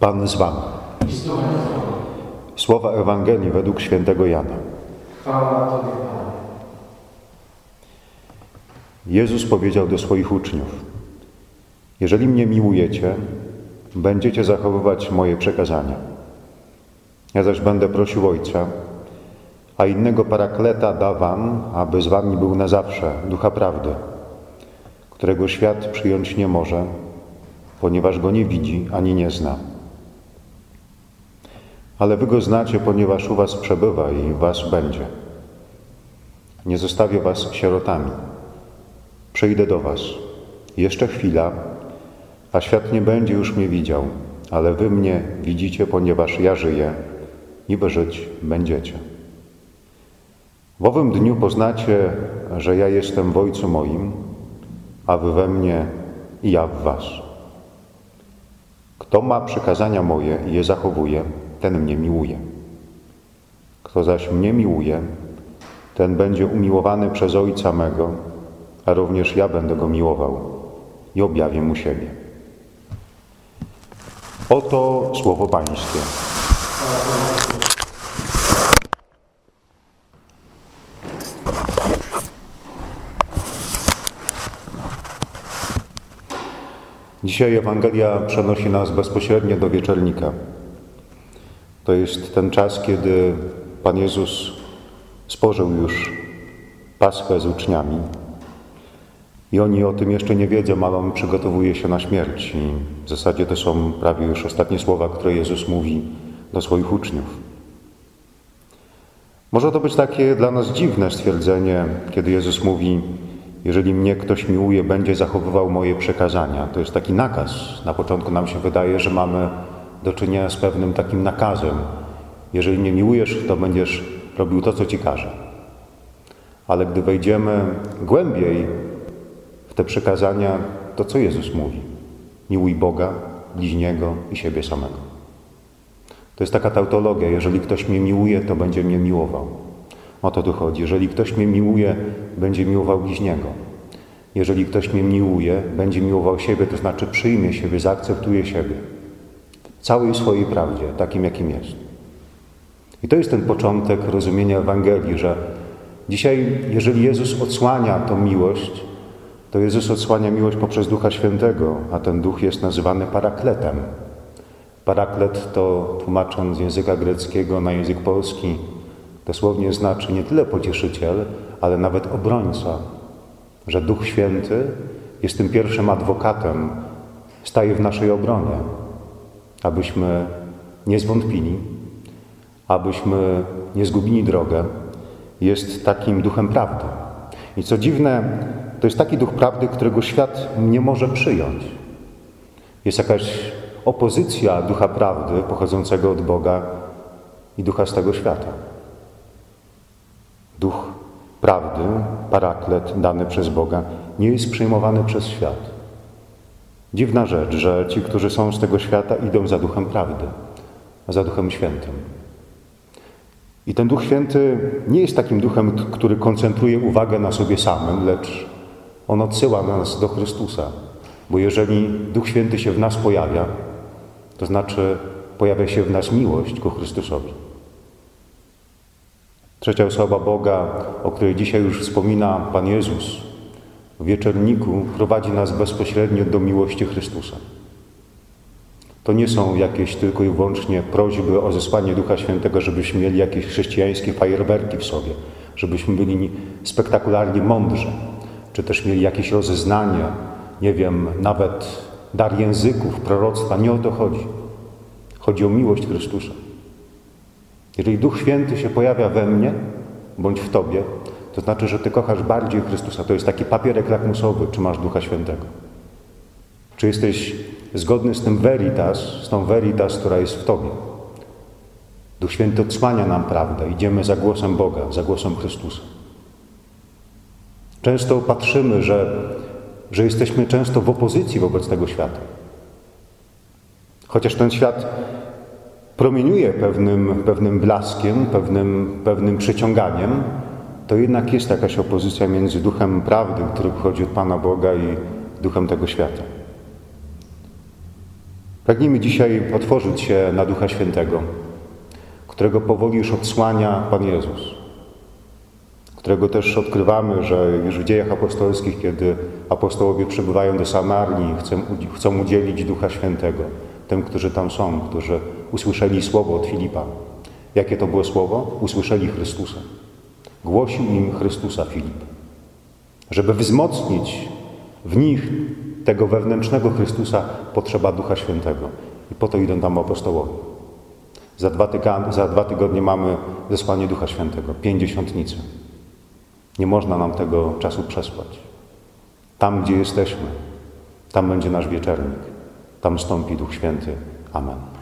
Pan z Wami. Słowa Ewangelii według świętego Jana. Jezus powiedział do swoich uczniów: Jeżeli mnie miłujecie, będziecie zachowywać moje przekazania. Ja zaś będę prosił Ojca, a innego parakleta da Wam, aby z Wami był na zawsze, ducha prawdy, którego świat przyjąć nie może, ponieważ go nie widzi ani nie zna. Ale Wy go znacie, ponieważ u Was przebywa i Was będzie. Nie zostawię Was sierotami. Przyjdę do Was. Jeszcze chwila, a świat nie będzie już mnie widział, ale Wy mnie widzicie, ponieważ ja żyję i Wy żyć będziecie. W owym dniu poznacie, że ja jestem w Ojcu moim, a Wy we mnie i ja w Was. Kto ma przykazania moje i je zachowuje, ten mnie miłuje. Kto zaś mnie miłuje, ten będzie umiłowany przez Ojca mego, a również ja będę go miłował i objawię mu siebie. Oto słowo Pańskie. Dzisiaj Ewangelia przenosi nas bezpośrednio do wieczornika. To jest ten czas, kiedy Pan Jezus spożył już Paschę z uczniami. I oni o tym jeszcze nie wiedzą, ale on przygotowuje się na śmierć. I w zasadzie to są prawie już ostatnie słowa, które Jezus mówi do swoich uczniów. Może to być takie dla nas dziwne stwierdzenie, kiedy Jezus mówi: Jeżeli mnie ktoś miłuje, będzie zachowywał moje przekazania. To jest taki nakaz. Na początku nam się wydaje, że mamy do czynienia z pewnym takim nakazem. Jeżeli mnie miłujesz, to będziesz robił to, co ci każę. Ale gdy wejdziemy głębiej w te przekazania, to co Jezus mówi? Miłuj Boga, bliźniego i siebie samego. To jest taka tautologia. Jeżeli ktoś mnie miłuje, to będzie mnie miłował. O to tu chodzi. Jeżeli ktoś mnie miłuje, będzie miłował bliźniego. Jeżeli ktoś mnie miłuje, będzie miłował siebie, to znaczy przyjmie siebie, zaakceptuje siebie. Całej swojej prawdzie, takim jakim jest. I to jest ten początek rozumienia Ewangelii, że dzisiaj, jeżeli Jezus odsłania tą miłość, to Jezus odsłania miłość poprzez Ducha Świętego, a ten Duch jest nazywany parakletem. Paraklet to, tłumacząc z języka greckiego na język polski, dosłownie znaczy nie tyle pocieszyciel, ale nawet obrońca. Że Duch Święty jest tym pierwszym adwokatem, staje w naszej obronie, abyśmy nie zwątpili, abyśmy nie zgubili drogę, jest takim duchem prawdy. I co dziwne, to jest taki duch prawdy, którego świat nie może przyjąć. Jest jakaś opozycja ducha prawdy pochodzącego od Boga i ducha z tego świata. Duch prawdy, paraklet dany przez Boga, nie jest przyjmowany przez świat. Dziwna rzecz, że ci, którzy są z tego świata, idą za duchem prawdy, za duchem świętym. I ten Duch Święty nie jest takim duchem, który koncentruje uwagę na sobie samym, lecz on odsyła nas do Chrystusa. Bo jeżeli Duch Święty się w nas pojawia, to znaczy pojawia się w nas miłość ku Chrystusowi. Trzecia osoba Boga, o której dzisiaj już wspomina Pan Jezus, w wieczorniku prowadzi nas bezpośrednio do miłości Chrystusa. To nie są jakieś tylko i wyłącznie prośby o zesłanie Ducha Świętego, żebyśmy mieli jakieś chrześcijańskie fajerwerki w sobie, żebyśmy byli spektakularnie mądrzy, czy też mieli jakieś rozeznanie, nie wiem, nawet dar języków, proroctwa. Nie o to chodzi. Chodzi o miłość Chrystusa. Jeżeli Duch Święty się pojawia we mnie bądź w Tobie, to znaczy, że Ty kochasz bardziej Chrystusa. To jest taki papierek lakmusowy, czy masz Ducha Świętego. Czy jesteś zgodny z tym veritas, z tą veritas, która jest w Tobie. Duch Święty odsłania nam prawdę. Idziemy za głosem Boga, za głosem Chrystusa. Często patrzymy, że, że jesteśmy często w opozycji wobec tego świata. Chociaż ten świat promieniuje pewnym, pewnym blaskiem, pewnym, pewnym przyciąganiem, to jednak jest jakaś opozycja między duchem prawdy, który pochodzi od Pana Boga i duchem tego świata. Pragnijmy dzisiaj otworzyć się na Ducha Świętego, którego powoli już odsłania Pan Jezus, którego też odkrywamy, że już w dziejach apostolskich, kiedy apostołowie przybywają do Samarii, chcą, chcą udzielić Ducha Świętego tym, którzy tam są, którzy usłyszeli słowo od Filipa. Jakie to było słowo? Usłyszeli Chrystusa. Głosił im Chrystusa Filip. Żeby wzmocnić w nich tego wewnętrznego Chrystusa potrzeba Ducha Świętego. I po to idą tam apostołowie. Za dwa, za dwa tygodnie mamy zesłanie Ducha Świętego, pięćdziesiątnicę. Nie można nam tego czasu przespać. Tam, gdzie jesteśmy, tam będzie nasz wieczernik. Tam stąpi Duch Święty. Amen.